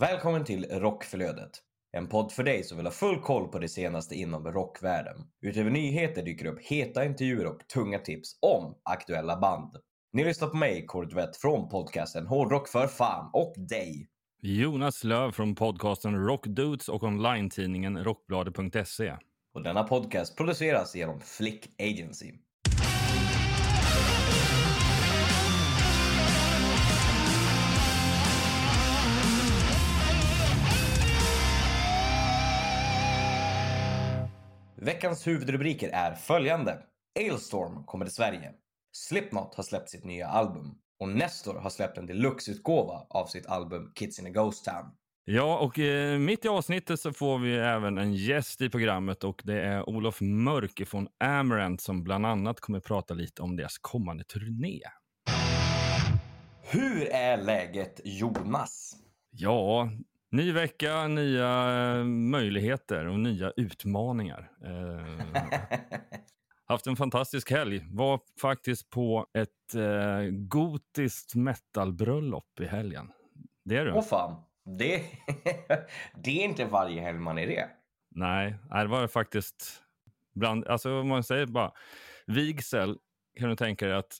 Välkommen till Rockflödet. En podd för dig som vill ha full koll på det senaste inom rockvärlden. Utöver nyheter dyker upp heta intervjuer och tunga tips om aktuella band. Ni lyssnar på mig, Kurt från podcasten Hårdrock för fan och dig. Jonas Löv från podcasten Rockdudes och online-tidningen rockbladet.se. Och denna podcast produceras genom Flick Agency. Veckans huvudrubriker är följande. Ailstorm kommer till Sverige. Slipknot har släppt sitt nya album. Och Nestor har släppt en deluxe-utgåva av sitt album Kids in a Ghost Town. Ja, och eh, mitt i avsnittet så får vi även en gäst i programmet och det är Olof Mörk från Amarant som bland annat kommer prata lite om deras kommande turné. Hur är läget Jonas? Ja, Ny vecka, nya eh, möjligheter och nya utmaningar. Eh, haft en fantastisk helg. Var faktiskt på ett eh, gotiskt metalbröllop i helgen. Det är du. Åh fan. Det, det är inte varje helg man är det. Nej, det var faktiskt bland, alltså om man säger bara vigsel kan du tänka dig att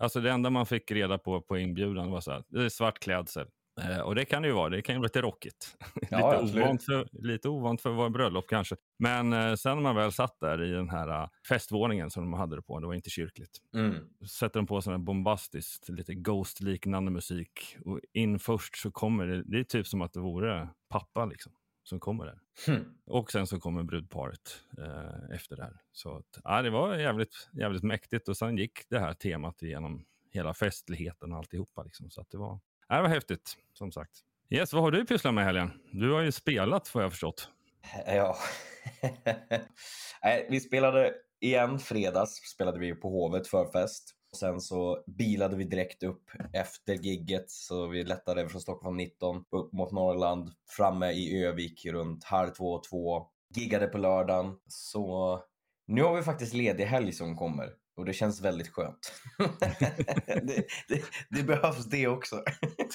alltså det enda man fick reda på på inbjudan var så här, det är svart klädsel. Eh, och det kan det ju vara. Det kan ju vara lite rockigt. Ja, lite, ovant för, lite ovant för att vara bröllop kanske. Men eh, sen när man väl satt där i den här uh, festvåningen som de hade det på, det var inte kyrkligt. Mm. Sätter de på sån här bombastiskt, lite Ghost-liknande musik. Och in först så kommer det, det är typ som att det vore pappa liksom som kommer där. Mm. Och sen så kommer brudparet eh, efter det här. Så att, ja, det var jävligt, jävligt mäktigt och sen gick det här temat igenom hela festligheten och alltihopa. Liksom. Så att det var, det var häftigt, som sagt. Yes, vad har du pysslat med i helgen? Du har ju spelat, får jag förstått. Eh, ja. vi spelade igen fredags, spelade vi på Hovet förfest. Sen så bilade vi direkt upp efter gigget så vi lättade över från Stockholm 19 upp mot Norrland, framme i Övik runt halv två, två. Giggade på lördagen. Så nu har vi faktiskt ledig helg som kommer. Och det känns väldigt skönt. det, det, det, behövs det också.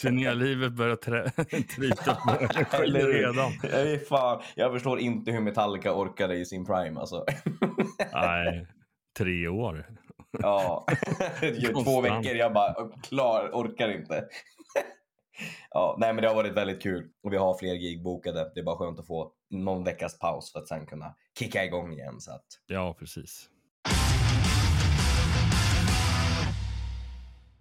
Turnélivet börjar tryta på energi redan. Jag, fan, jag förstår inte hur Metallica orkade i sin prime alltså. Nej, tre år. ja, två veckor. Jag bara, klar, orkar inte. ja, nej men det har varit väldigt kul och vi har fler gig bokade. Det är bara skönt att få någon veckas paus för att sen kunna kicka igång igen. Så att... Ja, precis.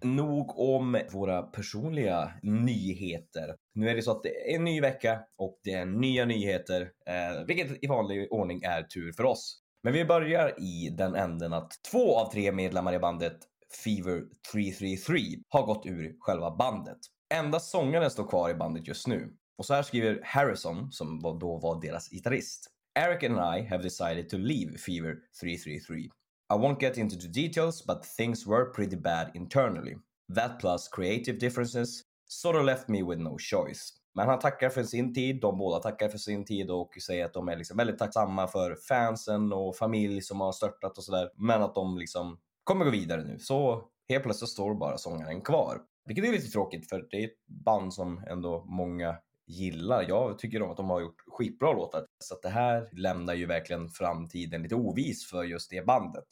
Nog om våra personliga nyheter. Nu är det så att det är en ny vecka och det är nya nyheter, eh, vilket i vanlig ordning är tur för oss. Men vi börjar i den änden att två av tre medlemmar i bandet Fever 333 har gått ur själva bandet. Endast sångaren står kvar i bandet just nu. Och så här skriver Harrison, som då var deras gitarrist. Eric and I have decided to leave Fever 333. I won't get into the details, but things were pretty bad internally. That plus creative differences sort of left me with no choice. Men han tackar för sin tid, de båda tackar för sin tid och säger att de är liksom väldigt tacksamma för fansen och familj som har störtat och sådär. Men att de liksom kommer gå vidare nu. Så helt plötsligt står bara sångaren kvar. Vilket är lite tråkigt för det är ett band som ändå många gillar. Jag tycker om att de har gjort skitbra låtar. Så att det här lämnar ju verkligen framtiden lite ovis för just det bandet.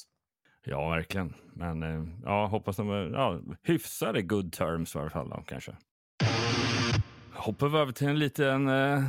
Ja, verkligen. Men eh, ja, hoppas de är ja, hyfsade good terms i alla fall då, kanske. Hoppar vi över till en liten, eh,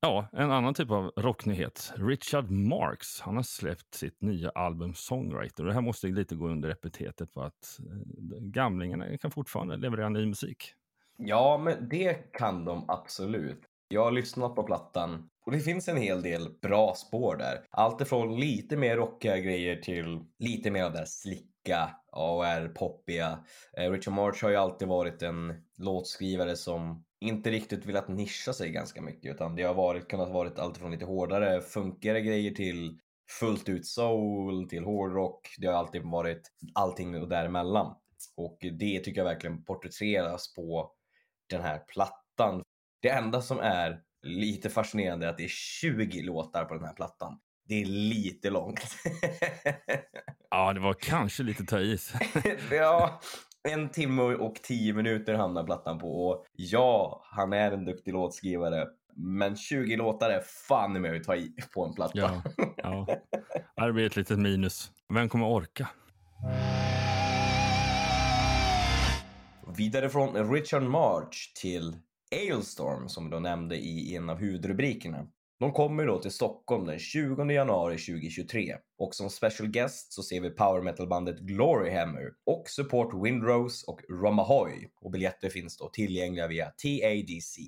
ja, en annan typ av rocknyhet. Richard Marx, han har släppt sitt nya album Songwriter. Det här måste lite gå under epitetet på att eh, gamlingarna kan fortfarande leverera ny musik. Ja, men det kan de absolut. Jag har lyssnat på plattan och det finns en hel del bra spår där. Allt ifrån lite mer rockiga grejer till lite mer av det här slicka, AR-poppiga. Eh, Richard March har ju alltid varit en låtskrivare som inte riktigt velat nischa sig ganska mycket utan det har varit, kunnat varit allt från lite hårdare, funkigare grejer till fullt ut soul, till hårdrock. Det har alltid varit allting däremellan. Och det tycker jag verkligen porträtteras på den här plattan. Det enda som är lite fascinerande är att det är 20 låtar på den här plattan. Det är lite långt. ja, det var kanske lite ta ja, En timme och tio minuter hamnar plattan på och ja, han är en duktig låtskrivare. Men 20 låtar är fan med att ta i på en platta. Ja, ja. Det blir ett litet minus. Vem kommer orka? Vidare från Richard March till Ailstorm som du nämnde i en av huvudrubrikerna. De kommer då till Stockholm den 20 januari 2023 och som special guest så ser vi power metal-bandet Gloryhammer och support Windrose och Romahoy och biljetter finns då tillgängliga via TADC.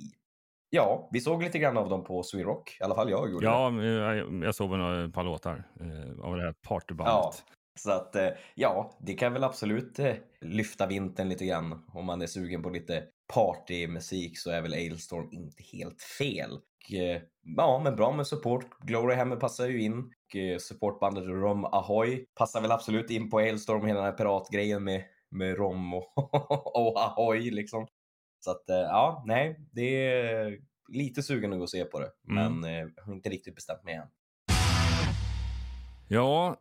Ja, vi såg lite grann av dem på Sweden Rock, i alla fall jag gjorde Ja, jag, jag såg ett par låtar eh, av det här partybandet. Ja, så att eh, ja, det kan väl absolut eh, lyfta vintern lite grann. Om man är sugen på lite partymusik så är väl Ailstorm inte helt fel. Och, eh, ja, men bra med support. Glory Hammer passar ju in. Och supportbandet Rom Ahoy passar väl absolut in på Ailstorm, hela den här piratgrejen med, med Rom och, och Ahoy liksom. Så att ja, nej, det är lite sugen att gå och se på det, mm. men jag har inte riktigt bestämt mig än. Ja,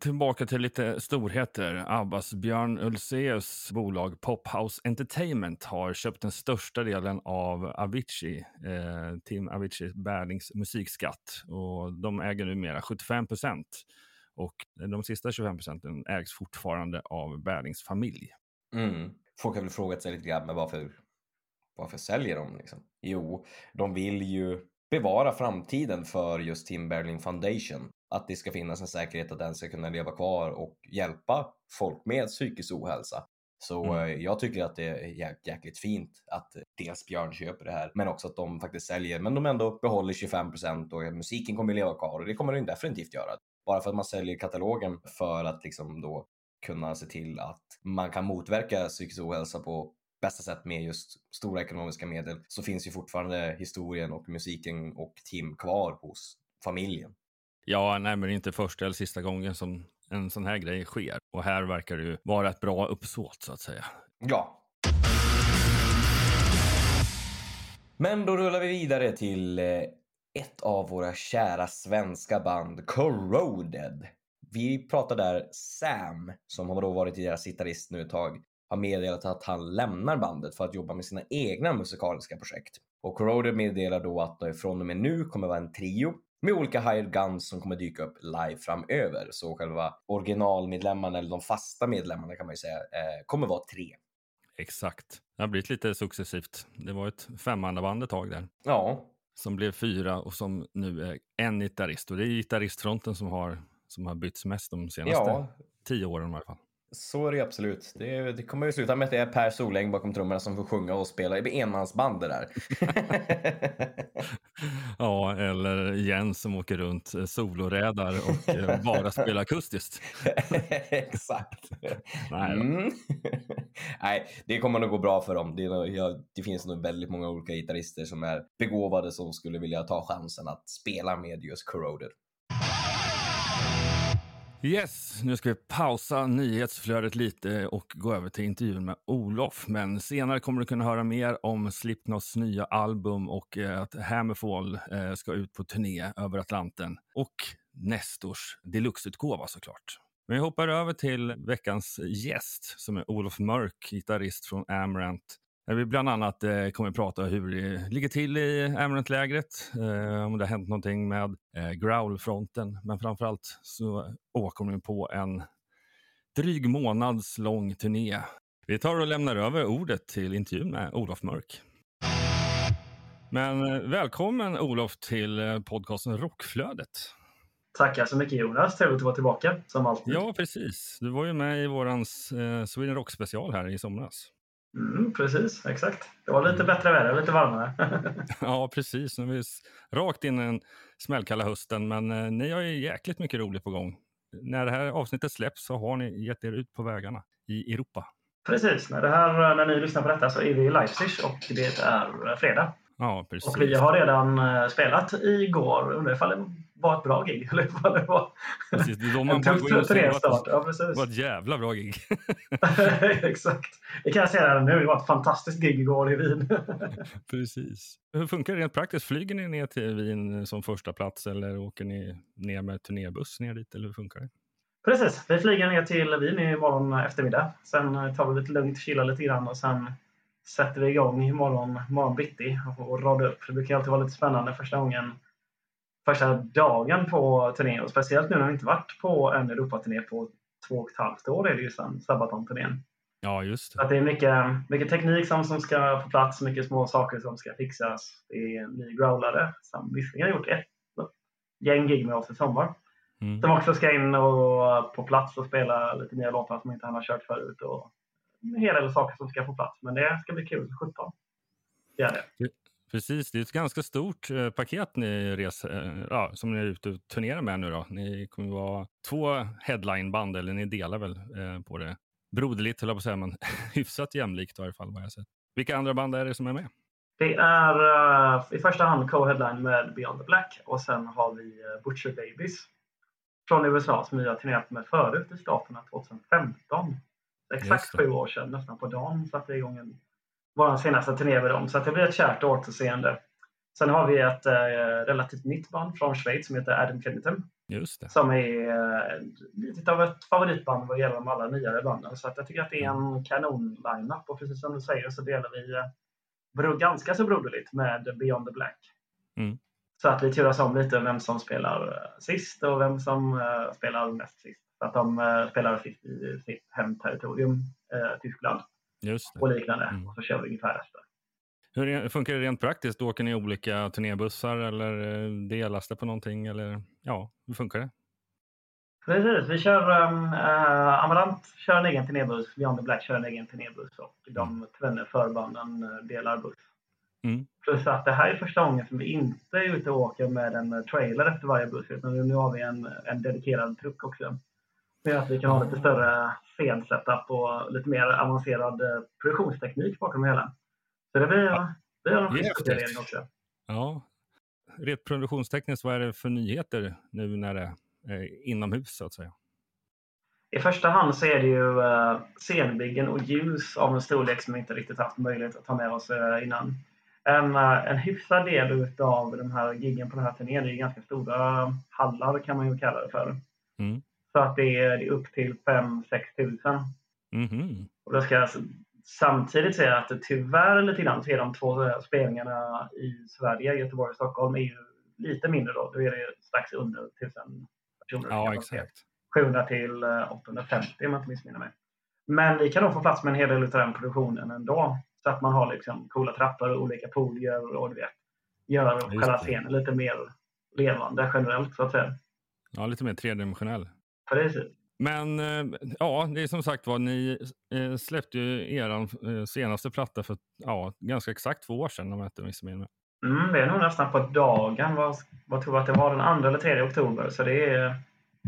Tillbaka till lite storheter. Abbas Björn Ulseus bolag Pophouse Entertainment har köpt den största delen av Avicii, eh, Tim Aviciis Berlings musikskatt. Och de äger numera 75 procent. Och de sista 25 procenten ägs fortfarande av Berlings familj. Mm. Folk har väl frågat sig lite grann, men varför, varför säljer de? Liksom? Jo, de vill ju bevara framtiden för just Tim Berling Foundation att det ska finnas en säkerhet att den ska kunna leva kvar och hjälpa folk med psykisk ohälsa. Så mm. Eh, jag tycker att det är jäk jäkligt fint att dels Björn köper det här, men också att de faktiskt säljer, men de ändå behåller 25% och musiken kommer leva kvar och det kommer den definitivt göra. Bara för att man säljer katalogen för att liksom då kunna se till att man kan motverka psykisk ohälsa på bästa sätt med just stora ekonomiska medel så finns ju fortfarande historien och musiken och Tim kvar hos familjen. Ja, nej, men det är inte första eller sista gången som en sån här grej sker. Och här verkar det ju vara ett bra uppsåt så att säga. Ja. Men då rullar vi vidare till eh, ett av våra kära svenska band, Corroded. Vi pratar där Sam, som har då varit deras gitarrist nu ett tag, har meddelat att han lämnar bandet för att jobba med sina egna musikaliska projekt. Och Corroded meddelar då att det från och med nu kommer vara en trio med olika hired guns som kommer dyka upp live framöver. Så själva originalmedlemmarna, eller de fasta medlemmarna kan man ju säga, eh, kommer vara tre. Exakt. Det har blivit lite successivt. Det var ett femmannaband ett tag där. Ja. Som blev fyra och som nu är en gitarrist. Och det är gitarristfronten som har, som har bytts mest de senaste ja. tio åren i alla fall. Så är det absolut. Det, det kommer ju sluta med att det är Per Soläng bakom trummorna som får sjunga och spela i enmansband det där. ja, eller Jens som åker runt eh, solorädar och eh, bara spelar akustiskt. Exakt. Nej, mm. Nej, det kommer nog gå bra för dem. Det, ja, det finns nog väldigt många olika gitarrister som är begåvade som skulle vilja ta chansen att spela med just Corroded. Yes, nu ska vi pausa nyhetsflödet lite och gå över till intervjun med Olof. Men senare kommer du kunna höra mer om Slipknots nya album och eh, att Hammerfall eh, ska ut på turné över Atlanten. Och Nestors deluxeutgåva såklart. Men vi hoppar över till veckans gäst som är Olof Mörk, gitarrist från Amarant där vi bland annat eh, kommer att prata hur det ligger till i Amarant-lägret, eh, om det har hänt någonting med eh, Growl-fronten. Men framförallt så åker vi på en dryg månads lång turné. Vi tar och lämnar över ordet till intervjun med Olof Mörk. Men eh, välkommen Olof till eh, podcasten Rockflödet. Tackar så mycket Jonas, trevligt att vara tillbaka som alltid. Ja, precis. Du var ju med i vårans eh, Sweden Rock special här i somras. Mm, precis, exakt. Det var lite bättre väder, lite varmare. ja, precis. Nu är vi rakt in i den smällkalla hösten, men eh, ni har ju jäkligt mycket roligt på gång. När det här avsnittet släpps så har ni gett er ut på vägarna i Europa. Precis, när, det här, när ni lyssnar på detta så är vi i Leipzig och det är fredag. Ja, precis. Och vi har redan eh, spelat igår. Undrar ifall det var ett bra gig. Eller ifall det var precis, det man en tuff turnéstart. Ja, precis. Var ett jävla bra gig. Exakt. Det kan jag säga nu. Det var ett fantastiskt gig igår i Wien. precis. Hur funkar det rent praktiskt? Flyger ni ner till Wien som första plats eller åker ni ner med turnébuss ner dit? Eller hur funkar det? Precis, vi flyger ner till Wien imorgon eftermiddag. Sen tar vi lite lugnt, chillar lite grann och sen sätter vi igång imorgon morgon bitti och radar upp. Det brukar alltid vara lite spännande första gången första dagen på turnén och speciellt nu när vi inte varit på en Europaturné på två och ett halvt år är det ju sedan Sabaton-turnén. Ja, just det. Så att det är mycket, mycket teknik som, som ska på plats, mycket små saker som ska fixas. Det är en ny growlare som visserligen har gjort ett gäng gig med oss i sommar. Mm. Som också ska in och på plats och spela lite nya låtar som inte han har kört förut. Och en hel del saker som ska på plats. Men det ska bli kul. 17. Det är det. Precis, det är ett ganska stort eh, paket ni reser, eh, ja, som ni är ute och turnerar med nu. Då. Ni kommer vara två headlineband, eller ni delar väl eh, på det. Broderligt, höll jag på att säga, men hyfsat jämlikt i varje fall vad jag sett. Vilka andra band är det som är med? Det är uh, i första hand co-headline med Beyond the Black och sen har vi Butcher Babies från USA som vi har turnerat med förut i Staterna 2015. Exakt sju år sedan, nästan på dagen, satte vi igång en, vår senaste turné med dem. Så det blir ett kärt återseende. Sen har vi ett uh, relativt nytt band från Schweiz som heter Adam Kennington. Just det. Som är uh, lite av ett favoritband vad gäller de alla nyare banden. Så att jag tycker att det är en kanon-lineup. Och precis som du säger så delar vi uh, ganska så broderligt med Beyond the Black. Mm. Så att vi turas om lite vem som spelar sist och vem som uh, spelar näst sist. För att de uh, spelar sist i sitt hemterritorium, Tyskland. Och liknande. Mm. Och så kör vi ungefär efter. Hur funkar det rent praktiskt? Åker ni olika turnébussar eller delas det på någonting? Eller, ja, hur funkar det? Precis, vi kör um, uh, Amarant kör en egen turnébuss, Beyond the Black kör en egen turnébuss och de tvenne förbanden delar buss. Mm. Plus att det här är första gången som vi inte är ute och åker med en trailer efter varje buss utan nu har vi en, en dedikerad truck också. Med att vi kan ha lite större scensetup och lite mer avancerad produktionsteknik bakom det hela. Så det blir, ja. det blir en uppdatering också. Ja. Rent produktionstekniskt, vad är det för nyheter nu när det är inomhus så att säga? I första hand så är det ju uh, scenbyggen och ljus av en storlek som vi inte riktigt haft möjlighet att ta med oss innan. En, en hyfsad del av de här giggen på den här turnén är ju ganska stora hallar kan man ju kalla det för. Mm. Så att det är, upp till 5-6 tusen. Mm. Och då ska jag samtidigt säga att tyvärr lite grann så är de två spelningarna i Sverige, Göteborg och Stockholm, är ju lite mindre då. Då är det strax under 1000 personer. Ja, exakt. 700 till 850 om jag inte missminner mig. Men vi kan nog få plats med en hel del av den produktionen ändå. Så att man har liksom coola trappor och olika podier och du vet, gör själva scenen lite mer levande generellt så att säga. Ja, lite mer tredimensionell. Precis. Men ja, det är som sagt var, ni släppte ju er senaste platta för ja, ganska exakt två år sedan om jag inte missminner mig. Mm, det är nog nästan på dagen. Vad, vad tror att det var? Den 2 eller 3 oktober. Så det är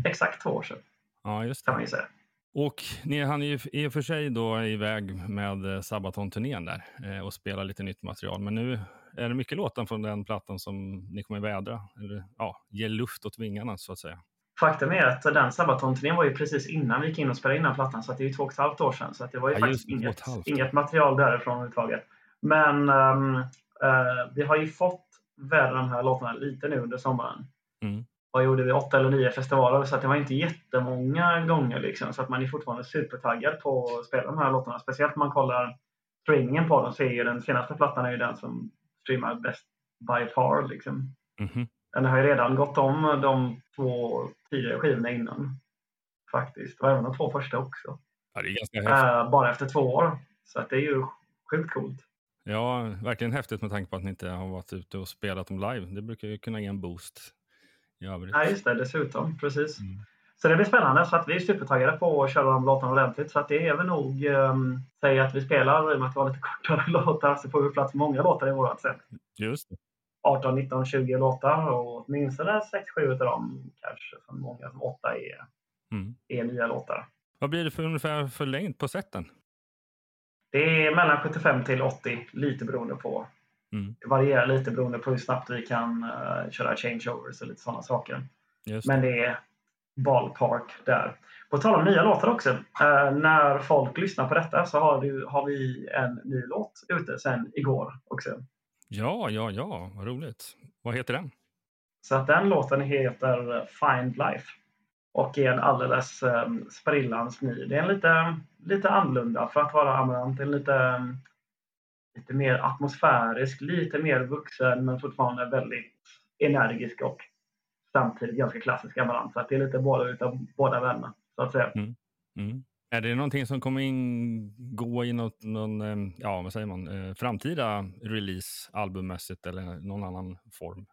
exakt två år sedan. Ja, just det. Kan man säga. Och ni hann ju i och för sig då iväg med Sabaton-turnén där och spela lite nytt material. Men nu är det mycket låtar från den plattan som ni kommer vädra, eller ja, ge luft åt vingarna så att säga. Faktum är att den Sabaton-turnén var ju precis innan vi gick in och spelade in den plattan, så det är ju två och ett halvt år sedan. Så det var ju ja, faktiskt inget, inget material därifrån överhuvudtaget. Men um, uh, vi har ju fått vädra de här låtarna lite nu under sommaren. Mm. Vad gjorde vi? Åtta eller nio festivaler, så det var inte jättemånga gånger. Liksom, så att man är fortfarande supertaggad på att spela de här låtarna. Speciellt om man kollar streamingen på dem så är ju den senaste plattan är ju den som streamar bäst by far. Liksom. Mm -hmm. Den har ju redan gått om de två tidigare skivorna innan. Faktiskt. Och även de två första också. Ja, det är ganska häftigt. Uh, bara efter två år. Så att det är ju sjukt coolt. Ja, verkligen häftigt med tanke på att ni inte har varit ute och spelat dem live. Det brukar ju kunna ge en boost i övrigt. Ja, just det. Dessutom. Precis. Mm. Så det blir spännande. Så att vi är supertaggade på att köra de låtarna ordentligt. Så att det är väl nog, um, säga att vi spelar, i och med att det var lite kortare låtar, så får vi plats många låtar i vårat set. Just det. 18, 19, 20 låtar och åtminstone 6-7 av dem, kanske som många som åtta är, mm. är nya låtar. Vad blir det för ungefär för längd på sätten? Det är mellan 75 till 80, lite beroende på. Mm. Det varierar lite beroende på hur snabbt vi kan uh, köra changeovers och lite sådana saker. Just Men det är ballpark där. På tal om nya låtar också. Uh, när folk lyssnar på detta så har, du, har vi en ny låt ute sen igår också. Ja, ja, ja, vad roligt. Vad heter den? Så att den låten heter Find Life. och är en alldeles um, sprillans ny. Det är en lite, lite annorlunda för att vara Amarant. En lite, lite mer atmosfärisk, lite mer vuxen men fortfarande väldigt energisk och samtidigt ganska klassisk Amarant. Så att det är lite båda utav båda vännerna så att säga. Mm. Mm. Är det någonting som kommer ingå i något, någon, ehm, ja, vad säger man, eh, framtida release albummässigt eller någon annan form?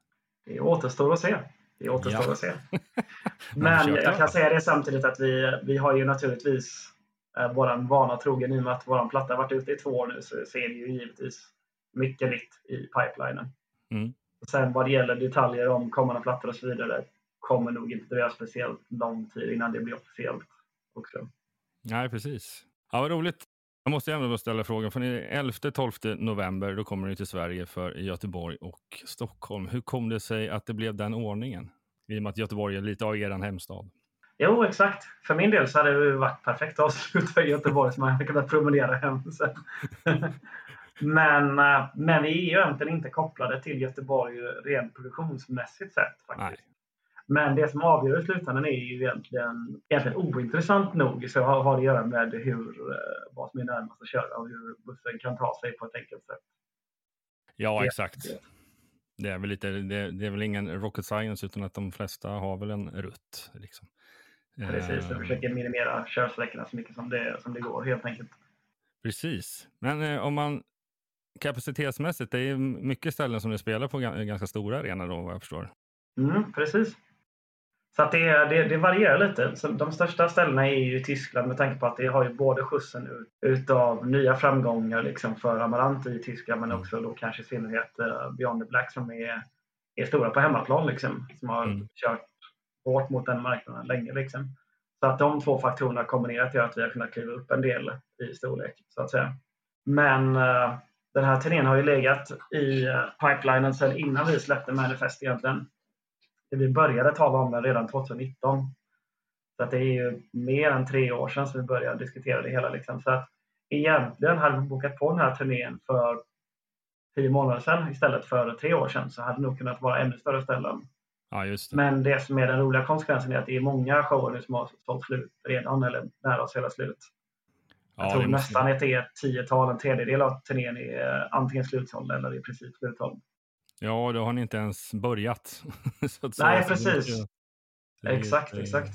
Det återstår att se. Det återstår ja. att se. Men jag kan säga det samtidigt att vi, vi har ju naturligtvis eh, våran vana trogen i och med att våran platta varit ute i två år nu så, så är det ju givetvis mycket nytt i pipelinen. Mm. Sen vad det gäller detaljer om kommande plattor och så vidare kommer nog inte dröja speciellt lång tid innan det blir officiellt också. Nej, precis. Ja, vad roligt. Jag måste ändå ställa frågan, för 11-12 november då kommer ni till Sverige för Göteborg och Stockholm. Hur kom det sig att det blev den ordningen? I och med att Göteborg är lite av er hemstad. Jo, exakt. För min del så hade det varit perfekt avsluta i Göteborg så man hade kunnat promenera hem sen. men, eh, men vi är ju egentligen inte kopplade till Göteborg rent produktionsmässigt sett. Faktiskt. Nej. Men det som avgör i slutändan är ju egentligen, egentligen ointressant nog. Så har, har det att göra med hur, eh, vad som är närmast att köra och hur bussen kan ta sig på ett enkelt sätt. Ja, exakt. Det. det är, väl lite, det, det, är väl ingen rocket science utan att de flesta har väl en rutt. Liksom. Precis, de eh. försöker minimera körsträckorna så mycket som det, som det går helt enkelt. Precis, men eh, om man kapacitetsmässigt, det är mycket ställen som ni spelar på ganska stora arenor då vad jag förstår. Mm, precis. Så att det, det, det, varierar lite. Så de största ställena är ju Tyskland med tanke på att det har ju både skjutsen ut, utav nya framgångar liksom för Amarant i Tyskland men mm. också då kanske i synnerhet uh, Beyond the Black som är, är stora på hemmaplan liksom. Som har mm. kört hårt mot den marknaden länge liksom. Så att de två faktorerna kombinerat gör att vi har kunnat kliva upp en del i storlek så att säga. Men uh, den här turnén har ju legat i uh, pipelinen sedan innan vi släppte Manifest egentligen vi började tala om den redan 2019. Så att det är ju mer än tre år sedan som vi började diskutera det hela. Liksom. Så att egentligen hade vi bokat på den här turnén för tio månader sedan istället för tre år sedan så hade det nog kunnat vara ännu större ställen. Ja, det. Men det som är den roliga konsekvensen är att det är många shower nu som har sålt slut redan eller nära att sälja slut. Jag ja, tror nästan att det är ett tiotal, en tredjedel av turnén är antingen slutsåld eller i princip slutsåld. Ja, då har ni inte ens börjat. Nej, precis. Det är, exakt, det är, exakt.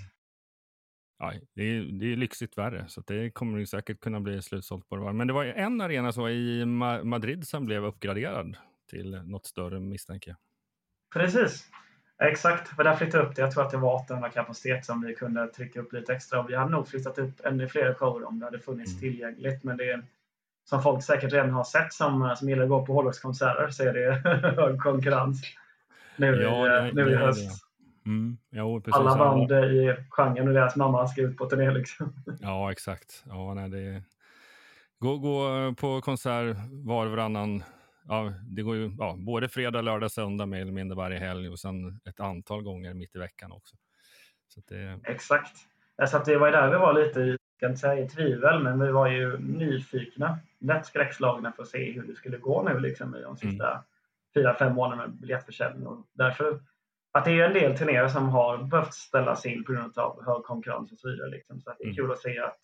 Ja, det är, det är lyxigt värre, så det kommer säkert kunna bli slutsålt på det. Men det var en arena så i Madrid som blev uppgraderad till något större misstänker jag. Precis. Exakt, för där flyttade upp det. Jag tror att det var 800 kapacitet som vi kunde trycka upp lite extra. Vi hade nog flyttat upp ännu fler shower om det hade funnits mm. tillgängligt. Men det, som folk säkert redan har sett som, som gillar att gå på hårdrockskonserter så är det hög konkurrens nu, ja, det, nu i höst. Mm, jo, Alla band i genren och deras mamma ska ut på turné. Liksom. Ja, exakt. Ja, nej, det... gå, gå på konsert var och varannan Ja, det går ju ja, både fredag, lördag, söndag mer eller mindre varje helg och sen ett antal gånger mitt i veckan också. Så det... Exakt. Så att det var där vi var lite i ska inte säga i tvivel, men vi var ju nyfikna, lätt skräckslagna för att se hur det skulle gå nu liksom, i de sista mm. fyra, fem månaderna med biljettförsäljning. Och därför att det är en del turnéer som har behövt ställas in på grund av hög konkurrens och så vidare. Liksom. Så det är mm. kul att se att,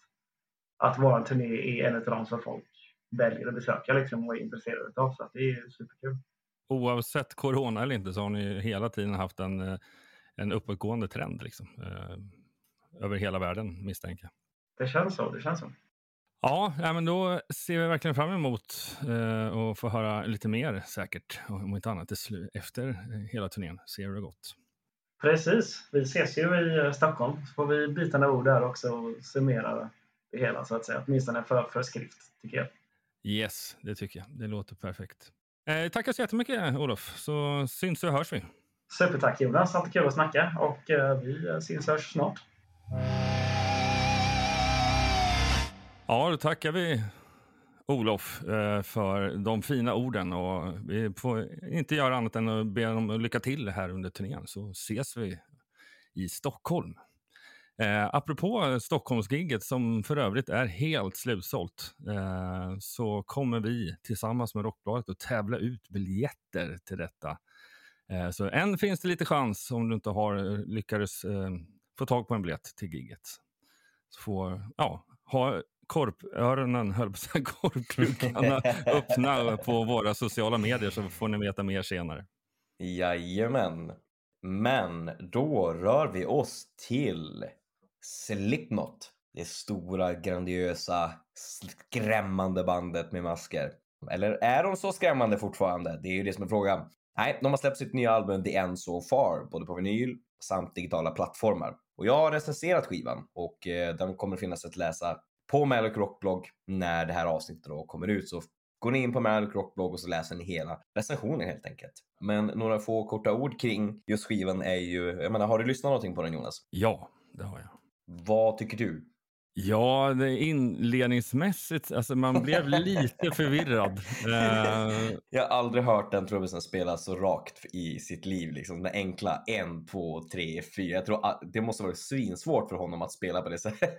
att vår turné är en av de som folk väljer att besöka liksom, och är intresserade av. Så det är superkul. Oavsett corona eller inte så har ni hela tiden haft en, eh, en uppåtgående trend liksom, eh, över hela världen misstänker jag. Det känns så. Det känns så. Ja, men då ser vi verkligen fram emot eh, att få höra lite mer säkert, om inte annat efter eh, hela turnén. Se hur det gått. Precis. Vi ses ju i eh, Stockholm så får vi byta några ord där också och summera det hela så att säga. Åtminstone för, för skrift tycker jag. Yes, det tycker jag. Det låter perfekt. Eh, tackar så jättemycket Olof, så syns och hörs vi. Supertack Jonas, alltid kul att snacka och eh, vi syns och hörs snart. Ja, då tackar vi Olof eh, för de fina orden och vi får inte göra annat än att be dem lycka till här under turnén så ses vi i Stockholm. Eh, apropå Stockholmsgigget som för övrigt är helt slutsålt eh, så kommer vi tillsammans med Rockbladet att tävla ut biljetter till detta. Eh, så än finns det lite chans om du inte har eh, lyckades eh, få tag på en biljett till giget. Så får, ja, ha korpöronen, höll på korpkrukarna öppna på våra sociala medier så får ni veta mer senare. Jajamän. Men då rör vi oss till Slipknot. Det stora, grandiösa, skrämmande bandet med masker. Eller är de så skrämmande fortfarande? Det är ju det som är frågan. Nej, de har släppt sitt nya album The End So Far, både på vinyl samt digitala plattformar. Och jag har recenserat skivan och eh, den kommer finnas att läsa på Malik Rockblogg när det här avsnittet då kommer ut. Så går ni in på Malik Rockblogg och så läser ni hela recensionen helt enkelt. Men några få korta ord kring just skivan är ju, jag menar, har du lyssnat någonting på den Jonas? Ja, det har jag. Vad tycker du? Ja, inledningsmässigt, alltså man blev lite förvirrad. Uh... Jag har aldrig hört den trummisen spela så rakt i sitt liv. Liksom. Den enkla en, två, tre, fyra. Jag tror det måste vara svinsvårt för honom att spela på det sättet.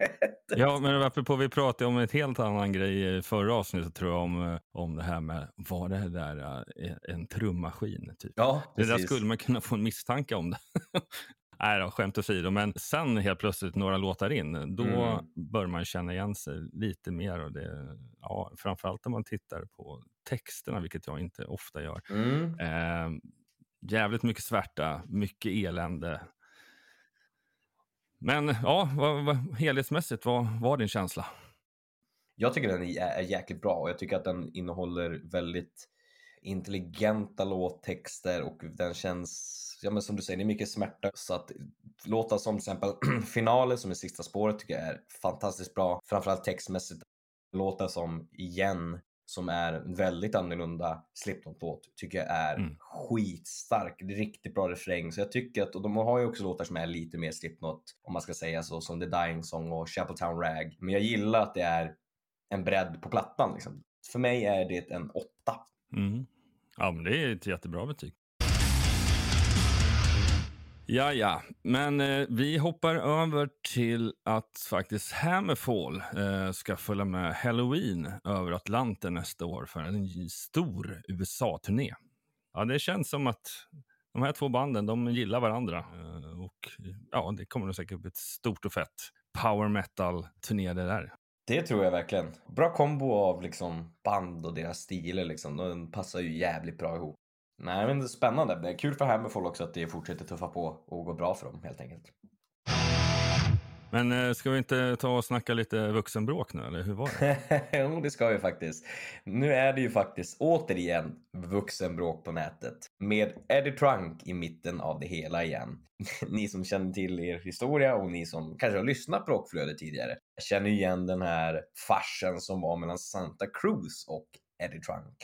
Ja, men apropå vi pratade om ett helt annan grej i förra avsnittet tror jag om, eh, om det här med, var det där uh, en trummaskin? Typ? Ja, precis. Det där skulle man kunna få en misstanke om. Det. Nej då, skämt åsido. Men sen helt plötsligt några låtar in, då mm. bör man känna igen sig lite mer. Och det, ja, framförallt om man tittar på texterna, vilket jag inte ofta gör. Mm. Eh, jävligt mycket svärta, mycket elände. Men ja, vad, vad, helhetsmässigt, vad var din känsla? Jag tycker den är jäkligt bra och jag tycker att den innehåller väldigt intelligenta låttexter och den känns ja men som du säger, det är mycket smärta. Så att låtar som till exempel Finalen som är sista spåret tycker jag är fantastiskt bra. Framförallt textmässigt. Låtar som Igen som är väldigt annorlunda Slipknot-låt tycker jag är mm. skitstark. Det är riktigt bra refräng. Så jag tycker att, och de har ju också låtar som är lite mer Slipknot om man ska säga så, som The Dying Song och Chapeltown Rag. Men jag gillar att det är en bredd på plattan. Liksom. För mig är det en åtta. Mm. Ja, men det är ett jättebra betyg. Ja, ja, men eh, vi hoppar över till att faktiskt Hammerfall eh, ska följa med Halloween över Atlanten nästa år för en stor USA-turné. Ja, det känns som att de här två banden, de gillar varandra eh, och ja, det kommer nog säkert bli ett stort och fett power metal-turné det där. Det tror jag verkligen. Bra kombo av liksom band och deras stilar liksom. De passar ju jävligt bra ihop. Nej men det är spännande. Det är kul för Hammerfall också att det fortsätter tuffa på och gå bra för dem helt enkelt. Men eh, ska vi inte ta och snacka lite vuxenbråk nu eller hur var det? jo det ska vi faktiskt. Nu är det ju faktiskt återigen vuxenbråk på nätet med Eddie Trunk i mitten av det hela igen. ni som känner till er historia och ni som kanske har lyssnat på Rockflödet tidigare känner igen den här farsen som var mellan Santa Cruz och Eddie Trunk.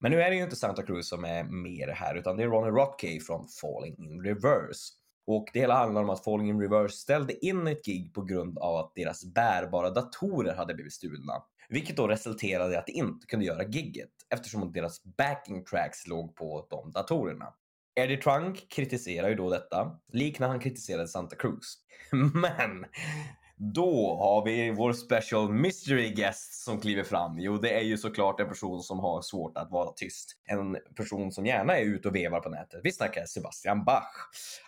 Men nu är det ju inte Santa Cruz som är med det här utan det är Ronnie Rockey från Falling in Reverse. Och det hela handlar om att Falling in Reverse ställde in ett gig på grund av att deras bärbara datorer hade blivit stulna. Vilket då resulterade i att de inte kunde göra gigget eftersom deras backing tracks låg på de datorerna. Eddie Trunk kritiserar ju då detta, liknande han kritiserade Santa Cruz. Men då har vi vår special mystery guest som kliver fram. Jo, det är ju såklart en person som har svårt att vara tyst. En person som gärna är ute och vevar på nätet. Vi snackar Sebastian Bach.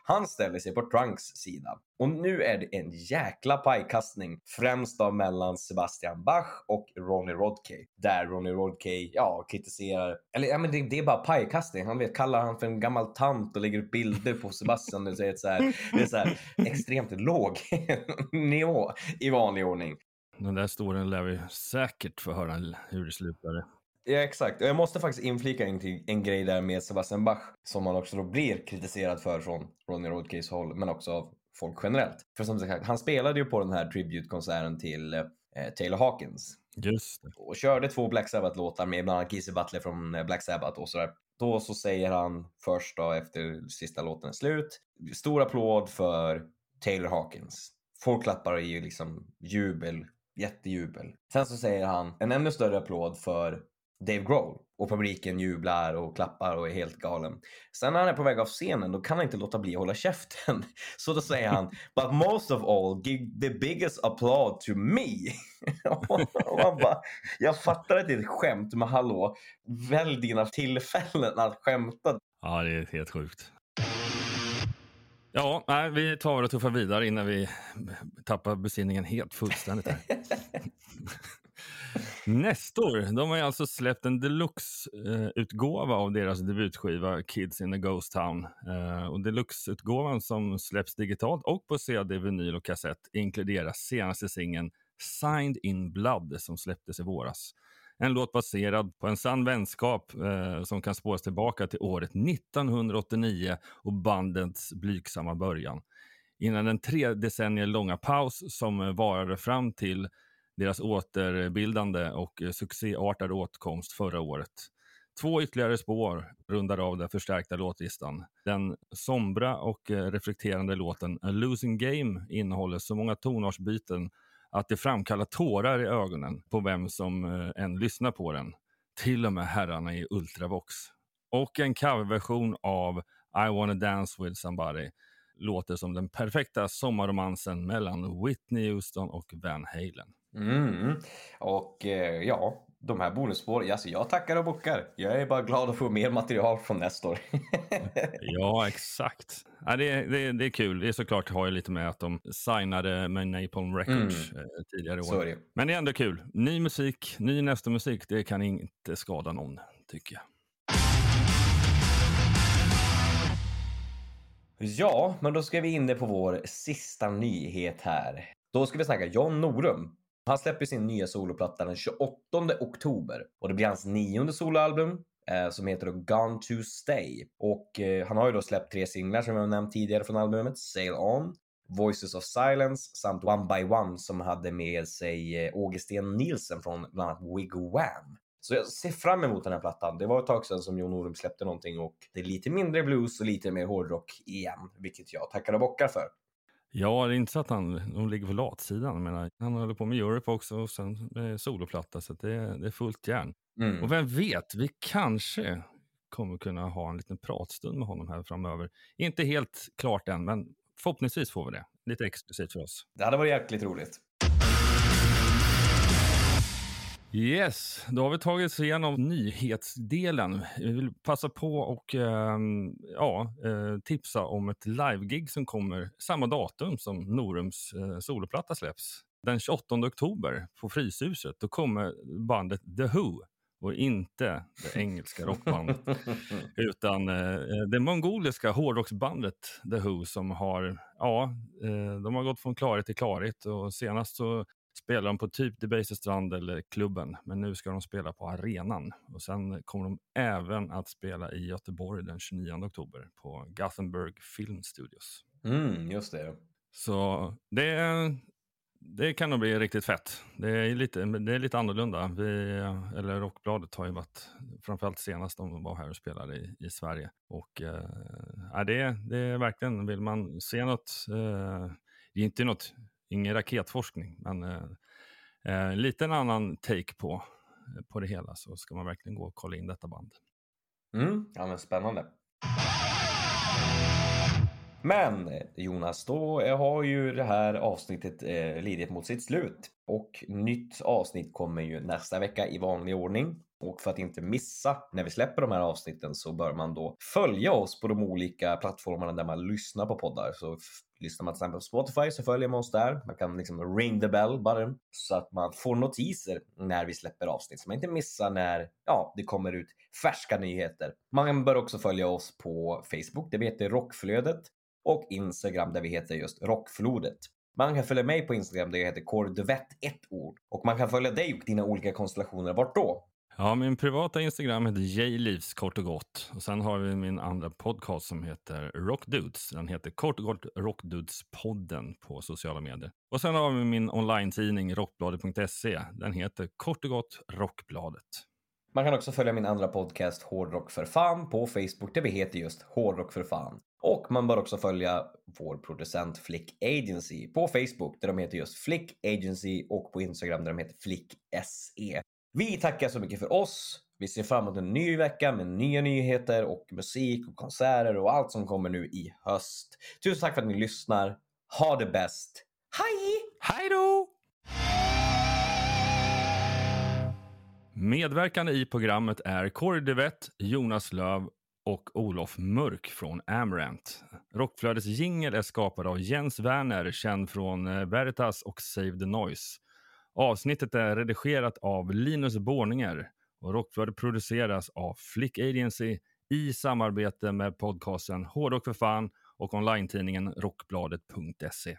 Han ställer sig på Trunks sida. Och nu är det en jäkla pajkastning, främst då mellan Sebastian Bach och Ronnie Rodkay. Där Ronnie Rodkay, ja, kritiserar, eller ja men det, det är bara pajkastning. Han vet, kallar han för en gammal tant och lägger upp bilder på Sebastian. Det är så här, det är så här extremt låg nivå i vanlig ordning. Den där storyn lär vi säkert få höra hur det slutar. Ja, exakt. Jag måste faktiskt inflika en, en grej där med Sebastian Bach som han också då blir kritiserad för från Ronnie Rodkays håll, men också av folk generellt. För som sagt, han spelade ju på den här tribute-konserten till eh, Taylor Hawkins. Just det. Och körde två Black Sabbath-låtar med bland annat Kizzy Butler från eh, Black Sabbath och sådär. Då så säger han först då efter sista låten är slut, stor applåd för Taylor Hawkins. Folk klappar och ger liksom jubel, jättejubel. Sen så säger han en ännu större applåd för Dave Grohl och publiken jublar och klappar och är helt galen. Sen när han är på väg av scenen då kan han inte låta bli att hålla käften. Så då säger han “But most of all, give the biggest applaud to me”. och man bara, jag fattar att det är ett skämt, men hallå, välj dina tillfällen att skämta. Ja, det är helt sjukt. Ja, nej, vi tar och tuffar vidare innan vi tappar besinningen helt fullständigt. Här. Nestor, de har ju alltså släppt en deluxe-utgåva av deras debutskiva Kids in a Ghost Town. Eh, och deluxe-utgåvan som släpps digitalt och på CD, vinyl och kassett inkluderar senaste singeln Signed in Blood som släpptes i våras. En låt baserad på en sann vänskap eh, som kan spåras tillbaka till året 1989 och bandets blygsamma början. Innan den tre decennier långa paus som varade fram till deras återbildande och succéartade åtkomst förra året. Två ytterligare spår rundar av den förstärkta låtlistan. Den sombra och reflekterande låten A losing game innehåller så många tonartsbyten att det framkallar tårar i ögonen på vem som eh, än lyssnar på den. Till och med herrarna i Ultravox. Och en coverversion av I wanna dance with somebody låter som den perfekta sommarromansen mellan Whitney Houston och Van Halen. Mm. Och eh, ja, de här bonusspår, alltså jag tackar och bockar. Jag är bara glad att få mer material från Nestor. ja, exakt. Ja, det, det, det är kul. Det är såklart har ju lite med att de signade med Napalm Records mm. Eh, tidigare i år. Men det är ändå kul. Ny musik, ny nästa musik, det kan inte skada någon, tycker jag. Ja, men då ska vi in på vår sista nyhet här. Då ska vi snacka John Norum. Han släpper sin nya soloplatta den 28 oktober och det blir hans nionde soloalbum eh, som heter då Gone to Stay. Och eh, han har ju då släppt tre singlar som jag nämnt tidigare från albumet, Sail On, Voices of Silence samt One by One som hade med sig eh, Nielsen från bland annat Wigwam. Så jag ser fram emot den här plattan. Det var ett tag sedan som Jon Norum släppte någonting och det är lite mindre blues och lite mer hårdrock igen, vilket jag tackar och bockar för. Ja, det är inte så att han de ligger på latsidan. menar, han håller på med Europe också och sen med soloplatta, så det, det är fullt järn. Mm. Och vem vet, vi kanske kommer kunna ha en liten pratstund med honom här framöver. Inte helt klart än, men förhoppningsvis får vi det. Lite exklusivt för oss. Det hade varit jäkligt roligt. Yes, då har vi tagit oss igenom nyhetsdelen. Vi vill passa på och eh, ja, eh, tipsa om ett livegig som kommer samma datum som Norums eh, soloplatta släpps. Den 28 oktober på Fryshuset. Då kommer bandet The Who och inte det engelska rockbandet utan eh, det mongoliska hårdrocksbandet The Who som har, ja, eh, de har gått från klarhet till klarhet och senast så spelar de på typ Debaser Strand eller klubben, men nu ska de spela på arenan. Och Sen kommer de även att spela i Göteborg den 29 oktober på Gothenburg Film Studios. Mm, just det. Så det, det kan nog bli riktigt fett. Det är lite, det är lite annorlunda. Vi, eller Rockbladet har ju varit, framförallt senast de var här och spelade i, i Sverige. Och äh, det, det är verkligen, vill man se något, äh, det är inte något ingen raketforskning, men eh, eh, lite en annan take på, eh, på det hela så ska man verkligen gå och kolla in detta band. Mm, ja men spännande. Men Jonas, då har ju det här avsnittet eh, lidit mot sitt slut och nytt avsnitt kommer ju nästa vecka i vanlig ordning. Och för att inte missa när vi släpper de här avsnitten så bör man då följa oss på de olika plattformarna där man lyssnar på poddar. Så lyssnar man till exempel på Spotify så följer man oss där. Man kan liksom ring the bell bara så att man får notiser när vi släpper avsnitt så man inte missar när ja, det kommer ut färska nyheter. Man bör också följa oss på Facebook där vi heter Rockflödet och Instagram där vi heter just Rockflodet. Man kan följa mig på Instagram där jag heter Kordvett ett ord och man kan följa dig och dina olika konstellationer. Vart då? Ja, min privata Instagram heter Jlivs kort och gott. Och sen har vi min andra podcast som heter Rockdudes. Den heter kort och gott Rockdudes-podden på sociala medier. Och sen har vi min online-tidning rockbladet.se. Den heter kort och gott Rockbladet. Man kan också följa min andra podcast Hårdrock för fan på Facebook där vi heter just Hårdrock för fan. Och man bör också följa vår producent Flick Agency på Facebook där de heter just Flick Agency och på Instagram där de heter Flick SE. Vi tackar så mycket för oss. Vi ser fram emot en ny vecka med nya nyheter och musik och konserter och allt som kommer nu i höst. Tusen tack för att ni lyssnar. Ha det bäst. Hej! Hej då! Medverkande i programmet är Corey DeVett, Jonas Löv och Olof Mörk från Amarant. Rockflödets jingel är skapad av Jens Werner, känd från eh, Veritas och Save the Noise. Avsnittet är redigerat av Linus Borninger och Rockflödet produceras av Flick Agency i samarbete med podcasten Hårdrock för fan och online-tidningen rockbladet.se.